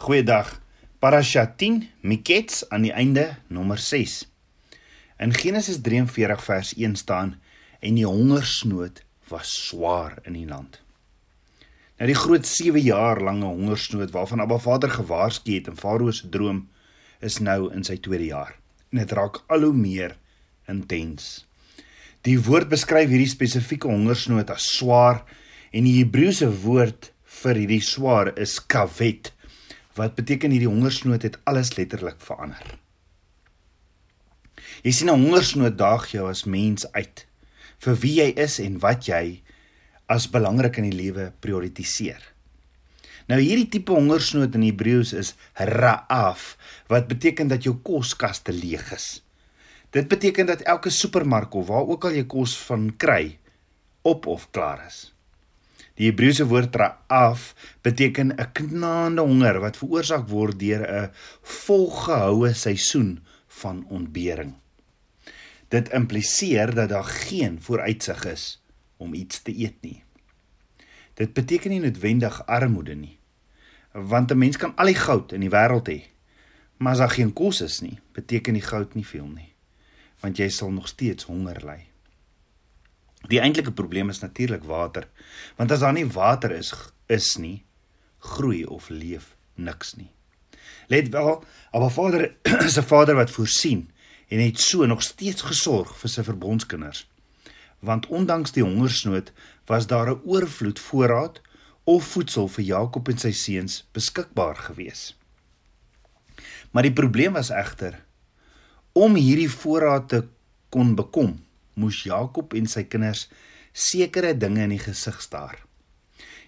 Goeiedag. Parasha 10 Mikets aan die einde nommer 6. In Genesis 43 vers 1 staan en die hongersnood was swaar in die land. Nou die groot 7 jaar lange hongersnood waarvan Abba Vader gewaarsku het in Farao se droom is nou in sy tweede jaar en dit raak al hoe meer intens. Die woord beskryf hierdie spesifieke hongersnood as swaar en die Hebreëse woord vir hierdie swaar is kavet wat beteken hierdie hongersnood het alles letterlik verander. Jy sien 'n hongersnood daag jou as mens uit vir wie jy is en wat jy as belangrik in die lewe prioritiseer. Nou hierdie tipe hongersnood in Hebreëus is raaf wat beteken dat jou koskaste leeg is. Dit beteken dat elke supermark of waar ook al jy kos van kry op of klaar is. Die Hebreëse woord ra'af beteken 'n knaande honger wat veroorsaak word deur 'n volgehoue seisoen van ontbering. Dit impliseer dat daar geen vooruitsig is om iets te eet nie. Dit beteken nie noodwendig armoede nie. Want 'n mens kan al die goud in die wêreld hê, maar as daar geen kos is nie, beteken die goud nie veel nie. Want jy sal nog steeds honger ly. Die eintlike probleem is natuurlik water. Want as daar nie water is is nie, groei of leef niks nie. Let wel, maar Vader is 'n Vader wat voorsien en het so nog steeds gesorg vir sy verbondskinders. Want ondanks die hongersnood was daar 'n oorvloed voorraad of voedsel vir Jakob en sy seuns beskikbaar gewees. Maar die probleem was egter om hierdie voorraad te kon bekom moes Jakob en sy kinders sekere dinge in die gesig staar.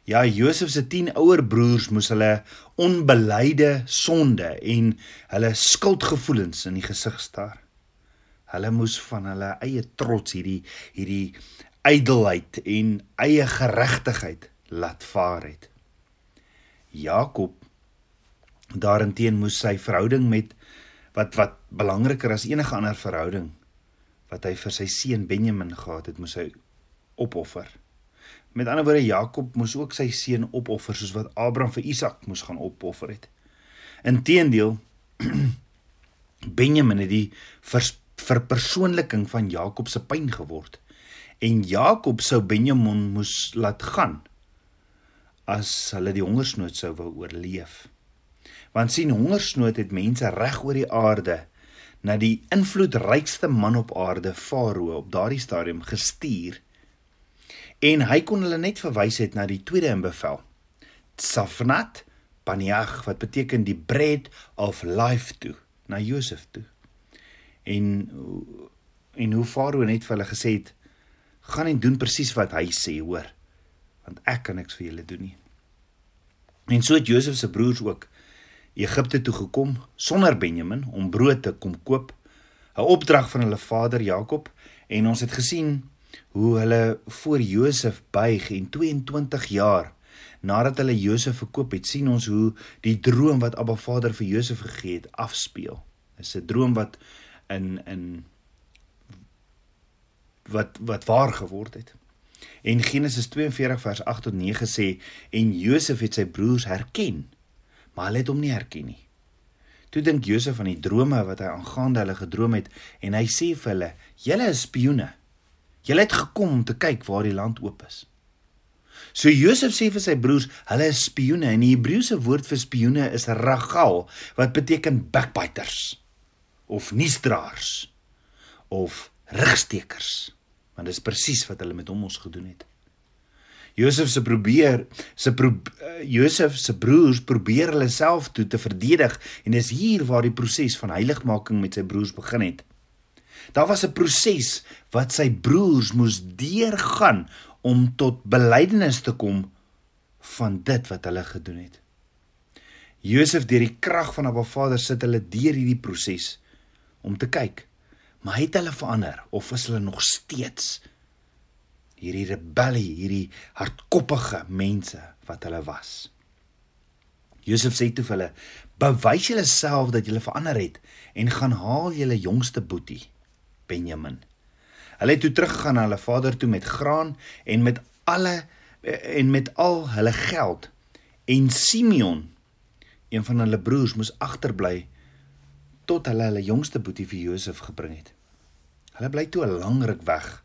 Ja, Josef se 10 ouer broers moes hulle onbeleide sonde en hulle skuldgevoelens in die gesig staar. Hulle moes van hulle eie trots hierdie hierdie ydelheid en eie geregtigheid laat vaar het. Jakob daarenteen moes sy verhouding met wat wat belangriker as enige ander verhouding wat hy vir sy seun Benjamin gehad het, moes hy opoffer. Met ander woorde Jakob moes ook sy seun opoffer soos wat Abraham vir Isak moes gaan opoffer het. Inteendeel Benjamin het die verpersoonliking van Jakob se pyn geword en Jakob sou Benjamin moes laat gaan as hulle die hongersnood sou wou oorleef. Want sien hongersnood het mense reg oor die aarde na die invloedrykste man op aarde Farao op daardie stadium gestuur en hy kon hulle net verwys het na die tweede in bevel Safnat Paneah wat beteken die bread of life toe na Josef toe. En en hoe Farao net vir hulle gesê het gaan en doen presies wat hy sê hoor want ek kan niks vir julle doen nie. En so het Josef se broers ook Egipte toe gekom sonder Benjamin om brood te kom koop, 'n opdrag van hulle vader Jakob en ons het gesien hoe hulle voor Josef buig en 22 jaar nadat hulle Josef verkoop het, sien ons hoe die droom wat Abba Vader vir Josef gegee het afspeel. Dis 'n droom wat in in wat wat waar geword het. En Genesis 42 vers 8 tot 9 sê en Josef het sy broers herken maar hulle het hom nie herken nie. Toe dink Josef aan die drome wat hy aangaande hulle gedroom het en hy sê vir hulle: "Julle is spioene. Julle het gekom om te kyk waar die land oop is." So Josef sê vir sy broers: "Hulle is spioene." En die Hebreëse woord vir spioene is ragal wat beteken backbiters of nuusdraers of rigstekers. Want dit is presies wat hulle met hom ons gedoen het. Josef se probeer se pro, uh, Josef se broers probeer hulle self toe te verdedig en dis hier waar die proses van heiligmaking met sy broers begin het. Daar was 'n proses wat sy broers moes deurgaan om tot belydenis te kom van dit wat hulle gedoen het. Josef deur die krag van Abba Vader sit hulle deur hierdie proses om te kyk, maar het hulle verander of is hulle nog steeds hierdie rebellie, hierdie hardkoppige mense wat hulle was. Josef sê toe vir hulle: "Bewys julle self dat julle verander het en gaan haal julle jongste boetie, Benjamin." Hulle het toe teruggegaan na hulle vader toe met graan en met alle en met al hulle geld en Simeon een van hulle broers moes agterbly tot hulle hulle jongste boetie vir Josef gebring het. Hulle bly toe 'n lang ruk weg,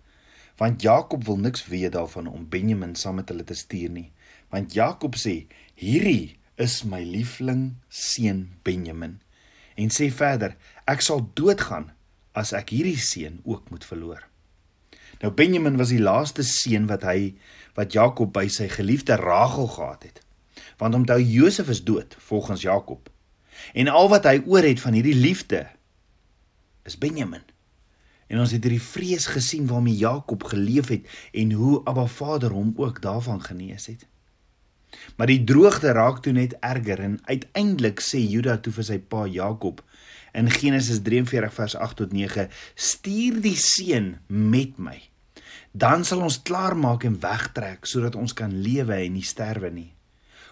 want Jakob wil niks weet daarvan om Benjamin saam met hulle te stuur nie, want Jakob sê: "Hierdie is my liefling seun Benjamin." En sê verder: "Ek sal doodgaan as ek hierdie seun ook moet verloor." Nou Benjamin was die laaste seun wat hy wat Jakob by sy geliefde Rachel gehad het. Want onthou Josef is dood volgens Jakob. En al wat hy oor het van hierdie liefde is Benjamin. En ons het hierdie vrees gesien waarmee Jakob geleef het en hoe Abba Vader hom ook daarvan genees het. Maar die droogte raak toe net erger en uiteindelik sê Juda toe vir sy pa Jakob in Genesis 43 vers 8 tot 9: "Stuur die seun met my. Dan sal ons klaarmaak en wegtrek sodat ons kan lewe en nie sterwe nie.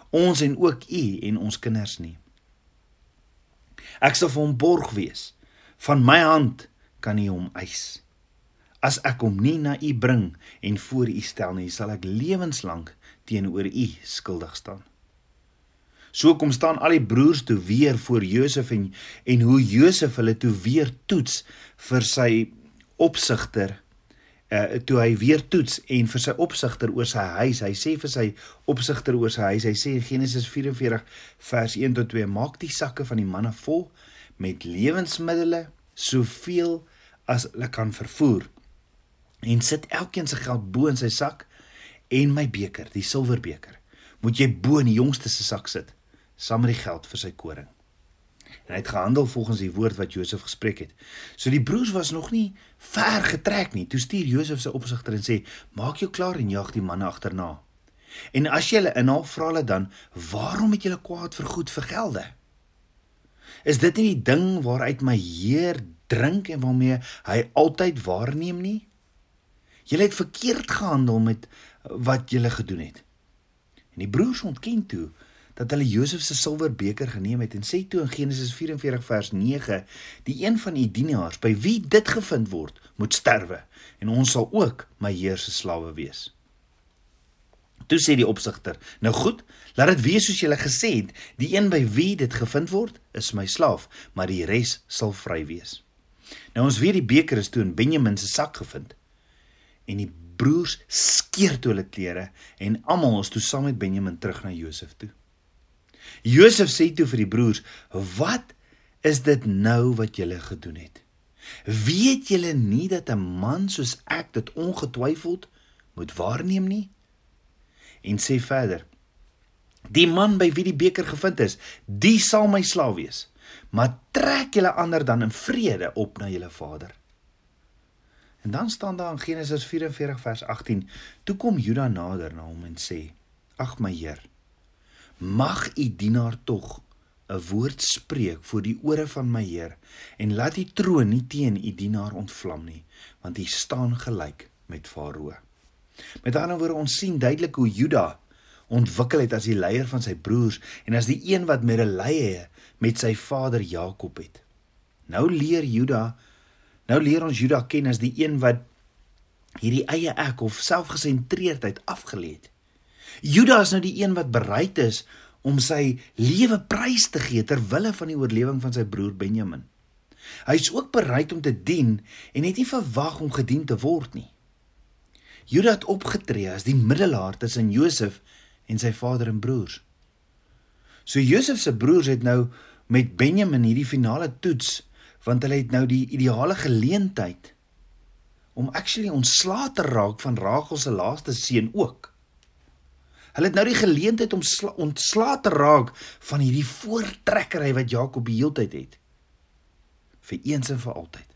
Ons en ook u en ons kinders nie." Ek sal vir hom borg wees. Van my hand kan u hom eis. As ek hom nie na u bring en voor u stel nie, sal ek lewenslank teenoor u skuldig staan. So kom staan al die broers toe weer voor Josef en en hoe Josef hulle toe weer toets vir sy opsigter uh toe hy weer toets en vir sy opsigter oor sy huis. Hy sê vir sy opsigter oor sy huis, hy sê in Genesis 44 vers 1 tot 2: Maak die sakke van die manne vol met lewensmiddels soveel as hulle kan vervoer en sit elkeen se geld bo in sy sak en my beker, die silwerbeker, moet jy bo in die jongste se sak sit saam met die geld vir sy koring. En hy het gehandel volgens die woord wat Josef gespreek het. So die broers was nog nie ver getrek nie. Toe stuur Josef sy opsigter en sê: "Maak jou klaar en jag die manne agterna." En as jy hulle inhaal, vra hulle dan: "Waarom het julle kwaad vir goed vir gelde?" Is dit nie die ding waaruit my Heer drink en waarmee hy altyd waarneem nie? Julle het verkeerd gehandel met wat julle gedoen het. En die broers ontken toe dat hulle Josef se silwerbeker geneem het en sê toe in Genesis 44 vers 9 die een van u dienaars by wie dit gevind word moet sterwe en ons sal ook my heer se slawe wees. Toe sê die opsigter: "Nou goed, laat dit wees soos julle gesê het, die een by wie dit gevind word is my slaaf, maar die res sal vry wees." Nou ons weet die beker is toe in Benjamin se sak gevind. En die broers skeer toe hulle klere en almal is toe saam met Benjamin terug na Josef toe. Josef sê toe vir die broers: "Wat is dit nou wat julle gedoen het? Weet julle nie dat 'n man soos ek dit ongetwyfeld moet waarneem nie?" En sê verder: "Die man by wie die beker gevind is, die sal my slaaf wees, maar trek julle ander dan in vrede op na julle vader." En dan staan daar in Genesis 44 vers 18: "Toe kom Juda nader na hom en sê: Ag my Heer, mag u dienaar tog 'n woord spreek voor die ore van my Heer en laat die troon nie teen u dienaar ontvlam nie want hy staan gelyk met Farao. Met ander woorde ons sien duidelik hoe Juda ontwikkel het as die leier van sy broers en as die een wat medelee met sy vader Jakob het. Nou leer Juda nou leer ons Juda ken as die een wat hierdie eie ek of selfgesentreerdheid afgelê het. Juda is nou die een wat bereid is om sy lewe prys te gee ter wille van die oorlewing van sy broer Benjamin. Hy is ook bereid om te dien en het nie verwag om gedien te word nie. Juda het opgetree as die middelaar tussen Josef en sy vader en broers. So Josef se broers het nou met Benjamin hierdie finale toets want hulle het nou die ideale geleentheid om actually ontslae te raak van Rachel se laaste seun ook. Hulle het nou die geleentheid om ontslae te raak van hierdie voortrekkery wat Jakob die hele tyd het. Vir eens en vir altyd.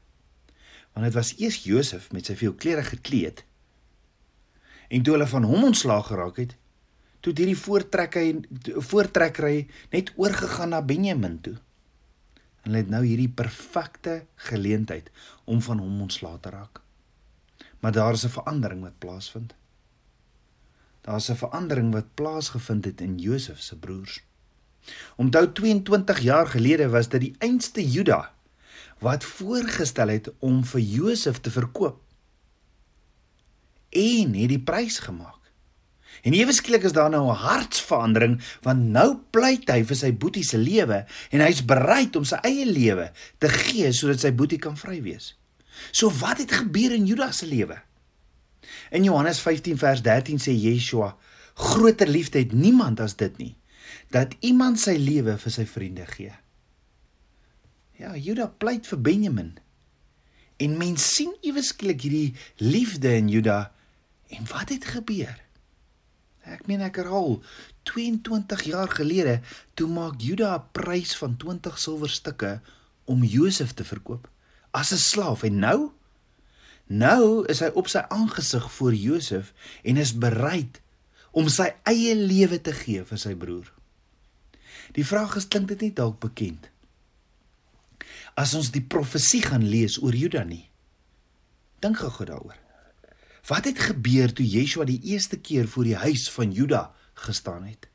Want dit was eers Josef met sy veel klere gekleed. En toe hulle van hom ontslae geraak het, toe het hierdie voortrekkery voortrekkery net oorgegaan na Benjamin toe. En hulle het nou hierdie perfekte geleentheid om van hom ontslae te raak. Maar daar is 'n verandering wat plaasvind. Daar's 'n verandering wat plaasgevind het in Josef se broers. Onthou 22 jaar gelede was dit die einste Juda wat voorgestel het om vir Josef te verkoop. En het die prys gemaak. En ewe skielik is daar nou 'n hartsverandering want nou pleit hy vir sy boetie se lewe en hy's bereid om sy eie lewe te gee sodat sy boetie kan vry wees. So wat het gebeur in Judas se lewe? In Johannes 15 vers 13 sê Yeshua: "Groter liefde het niemand as dit nie, dat iemand sy lewe vir sy vriende gee." Ja, Judas pleit vir Benjamin. En mens sien ewe skielik hierdie liefde in Judas en wat het gebeur? Ek meen ek herhaal 22 jaar gelede toe maak Juda 'n prys van 20 silwerstukke om Josef te verkoop as 'n slaaf en nou nou is hy op sy aangesig voor Josef en is bereid om sy eie lewe te gee vir sy broer. Die vraag is klink dit nie dalk bekend as ons die profesie gaan lees oor Juda nie. Dink gou daaroor. Wat het gebeur toe Yeshua die eerste keer voor die huis van Juda gestaan het?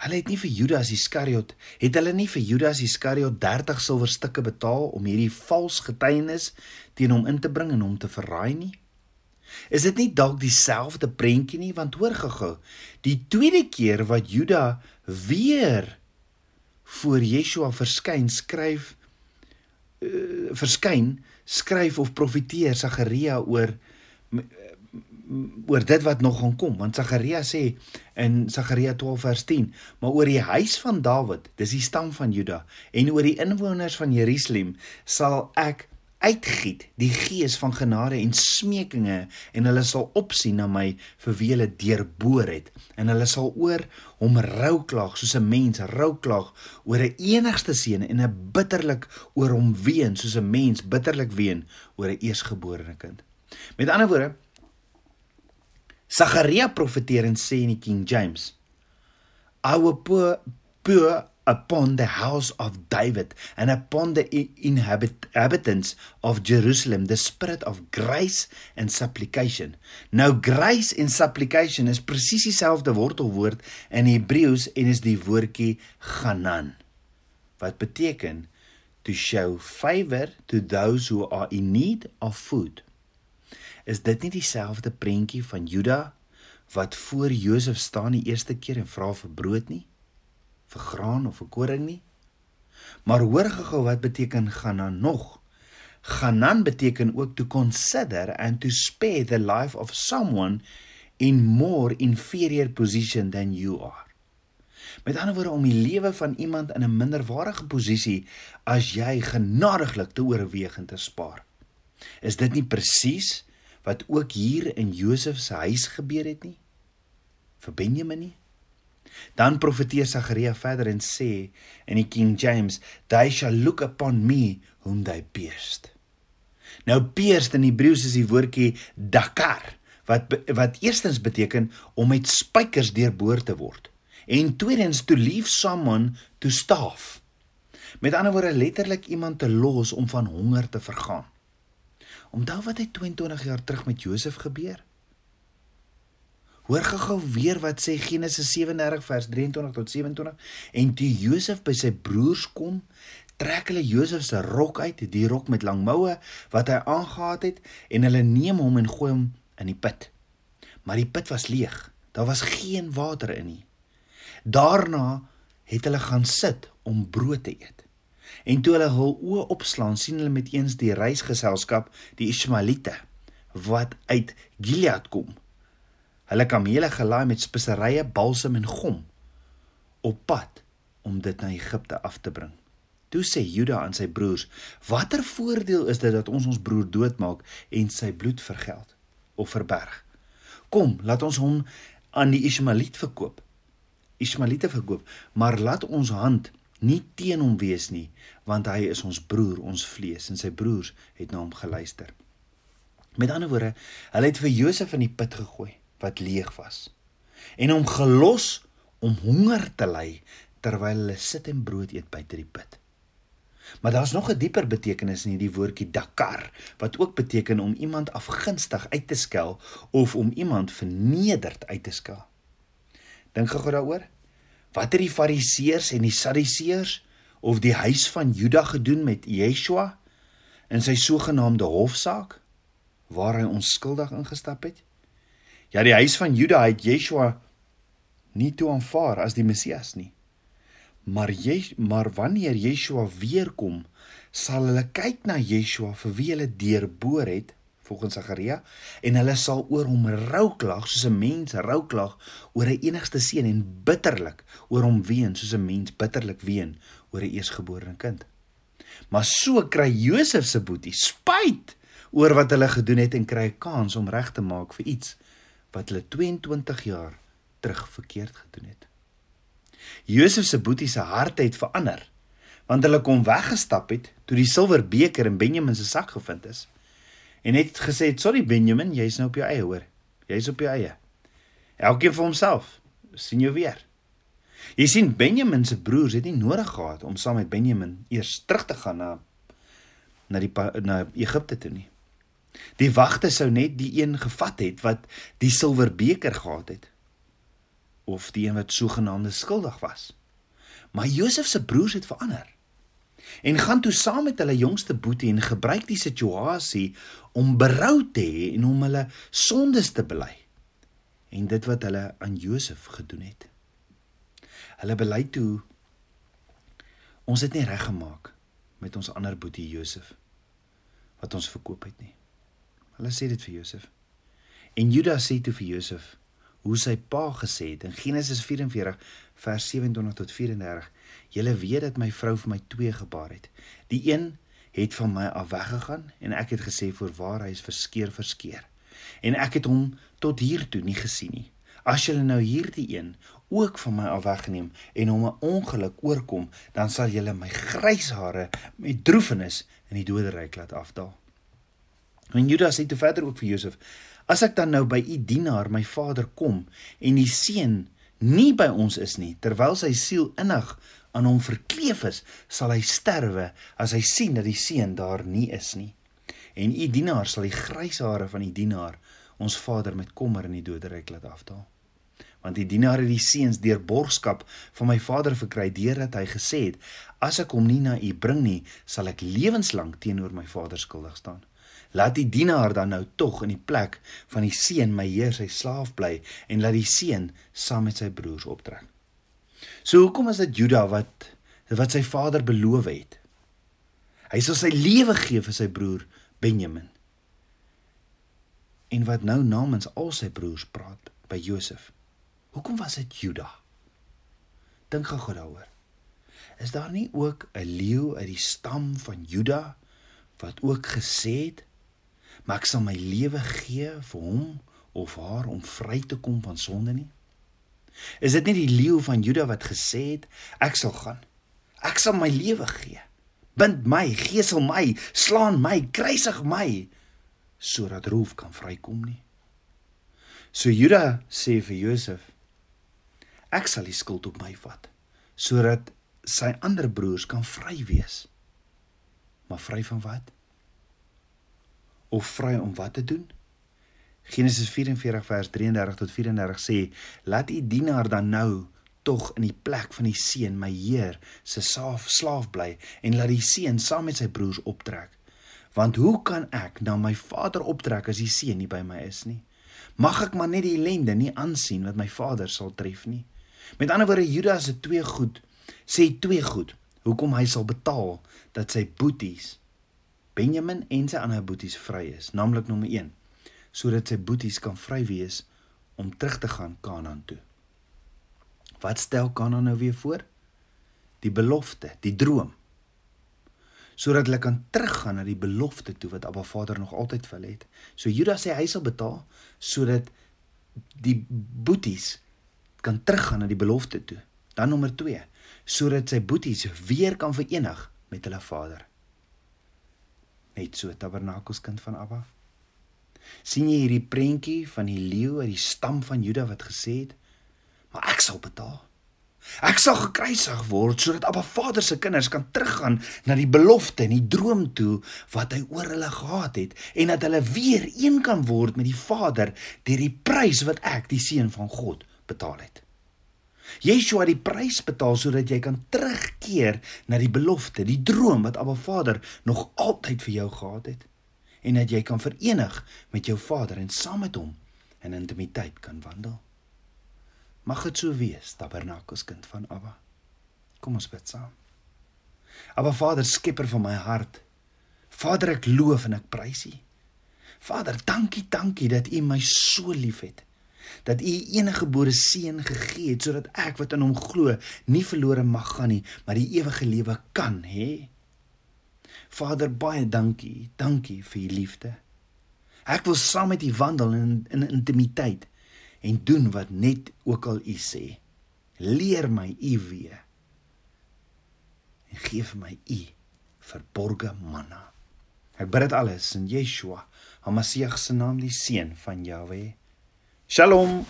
Hulle het nie vir Judas Iskariot, het hulle nie vir Judas Iskariot 30 silwerstukke betaal om hierdie vals getuienis teen hom in te bring en hom te verraai nie? Is dit nie dalk dieselfde prentjie nie want hoor gou-gou, die tweede keer wat Juda weer voor Yeshua verskyn, skryf uh, verskyn, skryf of profeteer Sagaria oor oor dit wat nog gaan kom want Sagaria sê in Sagaria 12 vers 10 maar oor die huis van Dawid dis die stam van Juda en oor die inwoners van Jerusalem sal ek uitgiet die gees van genade en smekinge en hulle sal opsien na my vir wie hulle deurboor het. En hulle sal oor hom rou klaag soos 'n mens rou klaag oor 'n enigste seun en 'n bitterlik oor hom ween soos 'n mens bitterlik ween oor 'n eersgeborene kind. Met ander woorde Sagaria profeteer en sê in die King James our poor poor upon the house of David and upon the inhabit inhabitants of Jerusalem the spirit of grace and supplication. Nou grace en supplication is presies dieselfde wortelwoord in Hebreëus en is die woordjie ganan wat beteken to show favor to those who are in need of food. Is dit nie dieselfde prentjie van Juda wat voor Josef staan die eerste keer en vra vir brood nie? Vir graan of vir koring nie. Maar hoor gou wat beteken ganan nog? Ganan beteken ook to consider and to spare the life of someone in more inferior position than you are. Met ander woorde om die lewe van iemand in 'n minderwaardige posisie as jy genadiglik te oorweeg en te spaar. Is dit nie presies wat ook hier in Josef se huis gebeur het nie? Vir Benjamin nie? Dan profeteer Sagaria verder en sê in die King James, "They shall look upon me whom they pierced." Nou pierced in Hebreëus is die woordjie dakar wat wat eerstens beteken om met spykers deurboor te word en tweedens to leave someone to starve. Met ander woorde letterlik iemand te los om van honger te vergaan. Onthou wat het 22 jaar terug met Josef gebeur? Hoor gou-gou weer wat sê Genesis 37 vers 23 tot 27 en toe Josef by sy broers kom, trek hulle Josef se rok uit, die rok met lang moue wat hy aangetree het en hulle neem hom en gooi hom in die put. Maar die put was leeg. Daar was geen water in nie. Daarna het hulle gaan sit om brood te eet. En toe hulle hul oë opslaan, sien hulle met eens die reisgeselskap, die Ismaelite, wat uit Gilead kom hulle kamele gelaai met speserye, balsam en gom op pad om dit na Egipte af te bring. Toe sê Juda aan sy broers: "Watter voordeel is dit dat ons ons broer doodmaak en sy bloed vergeld of verberg? Kom, laat ons hom aan die Ismaeliet verkoop. Ismaeliete verkoop, maar laat ons hand nie teen hom wees nie, want hy is ons broer, ons vlees." En sy broers het na hom geluister. Met ander woorde, hulle het vir Josef in die put gegooi wat leeg was en hom gelos om honger te ly terwyl hulle sit en brood eet buite die put. Maar daar's nog 'n dieper betekenis in hierdie woordjie dakar wat ook beteken om iemand afgunstig uit te skel of om iemand vernederd uit te skel. Dink gou daaroor. Wat het die fariseërs en die sadiseërs of die huis van Juda gedoen met Yeshua in sy sogenaamde hofsaak waar hy onskuldig ingestap het? Ja, die huis van Juda het Yeshua nie toe aanvaar as die Messias nie. Maar jy maar wanneer Yeshua weer kom, sal hulle kyk na Yeshua vir wie hulle deurboor het volgens Sagaria en hulle sal oor hom rouklag soos 'n mens rouklag oor 'n enigste seun en bitterlik oor hom ween soos 'n mens bitterlik ween oor 'n eersgebore kind. Maar so kry Josef se boetie spyt oor wat hulle gedoen het en kry 'n kans om reg te maak vir iets wat hulle 22 jaar terug verkeerd gedoen het. Josef se boetie se hart het verander want hulle kom weggestap het toe die silwerbeker in Benjamin se sak gevind is en het gesê sorry Benjamin jy's nou op jou eie hoor. Jy's op jou eie. Elkeen vir homself. Sien jou weer. Jy sien Benjamin se broers het nie nodig gehad om saam met Benjamin eers terug te gaan na na die na Egipte toe nie die wagte sou net die een gevat het wat die silwerbeker gehad het of die een wat sogenaamde skuldig was maar Josef se broers het verander en gaan toe saam met hulle jongste boetie en gebruik die situasie om berou te hê en om hulle sondes te bely en dit wat hulle aan Josef gedoen het. Hulle bely toe ons het nie reg gemaak met ons ander boetie Josef wat ons verkoop het nie. Hulle sê dit vir Josef. En Judas sê toe vir Josef hoe sy pa gesê het in Genesis 44 vers 27 tot 34 Julle weet dat my vrou vir my twee gebaar het. Die een het van my af weggegaan en ek het gesê voorwaar hy is verskeer verskeer. En ek het hom tot hier toe nie gesien nie. As julle nou hierdie een ook van my af wegneem en hom 'n ongeluk oorkom, dan sal julle my grys hare met droefenis in die doderyk laat afdaal. En Judas sê te verder ook vir Josef: As ek dan nou by u dienaar, my vader kom en die seun nie by ons is nie, terwyl sy siel innig aan hom verkleef is, sal hy sterwe as hy sien dat die seun daar nie is nie. En u dienaar sal die grys hare van die dienaar ons vader met kommer in die doderyk laat afdaal. Want die dienaar het die seuns deur borgskap van my vader verkry deurdat hy gesê het: As ek hom nie na u bring nie, sal ek lewenslank teenoor my vader skuldig staan. Laat die dienaar dan nou tog in die plek van die seun my heer sy slaaf bly en laat die seun saam met sy broers optrek. So hoekom is dit Juda wat wat sy vader beloof het? Hy sal sy lewe gee vir sy broer Benjamin. En wat nou namens al sy broers praat by Josef. Hoekom was dit Juda? Dink gou daaroor. Is daar nie ook 'n leeu uit die stam van Juda wat ook gesê het: "Maar ek sal my lewe gee vir hom of haar om vry te kom van sonde nie"? Is dit nie die leeu van Juda wat gesê het ek sal gaan? Ek sal my lewe gee. Bind my, gesel my, slaan my, kruisig my sodat Roof kan vrykom nie. So Juda sê vir Josef ek sal die skuld op my vat sodat sy ander broers kan vry wees. Maar vry van wat? Of vry om wat te doen? Genesis 44 vers 33 tot 34 sê: "Laat u dienaar dan nou tog in die plek van die seun my heer se slaaf slaaf bly en laat die seun saam met sy broers optrek. Want hoe kan ek na my vader optrek as die seun nie by my is nie? Mag ek maar net die ellende nie aansien wat my vader sal tref nie." Met ander woorde Judas se twee goed sê twee goed hoekom hy sal betaal dat sy boeties Benjamin en sy ander boeties vry is, naamlik nommer 1 sodat sy boeties kan vry wees om terug te gaan Kanaan toe. Wat stel Kanaan nou weer voor? Die belofte, die droom. Sodat hulle kan teruggaan na die belofte toe wat Abba Vader nog altyd vir hulle het. So Judas sê hy sal betaal sodat die boeties kan teruggaan na die belofte toe. Dan nommer 2, sodat sy boeties weer kan verenig met hulle Vader. Net so tabernakelskind van Abba sien jy hierdie prentjie van die leeu uit die stam van Juda wat gesê het: "Maar ek sal betaal. Ek sal gekruisig word sodat Abba Vader se kinders kan teruggaan na die belofte en die droom toe wat hy oor hulle gehad het en dat hulle weer een kan word met die Vader deur die prys wat ek, die seun van God, betaal het." Yeshua het die prys betaal sodat jy kan terugkeer na die belofte, die droom wat Abba Vader nog altyd vir jou gehad het en dat jy kan verenig met jou Vader en saam met hom en intimiteit kan wandel. Mag dit so wees, tabernakelskind van Abba. Kom ons bid saam. Abba Vader, skepper van my hart. Vader, ek loof en ek prys U. Vader, dankie, dankie dat U my so liefhet. Dat U enige gebore seun gegee het sodat ek wat in Hom glo, nie verlore mag gaan nie, maar die ewige lewe kan hê. Vader, baie dankie. Dankie vir U liefde. Ek wil saam met U wandel in in intimiteit en doen wat net ook al U sê. Leer my U weë. En gee vir my U verborgde manna. Ek bid dit alles in Yeshua, Hamasieg se naam, die seun van Jahweh. שלום.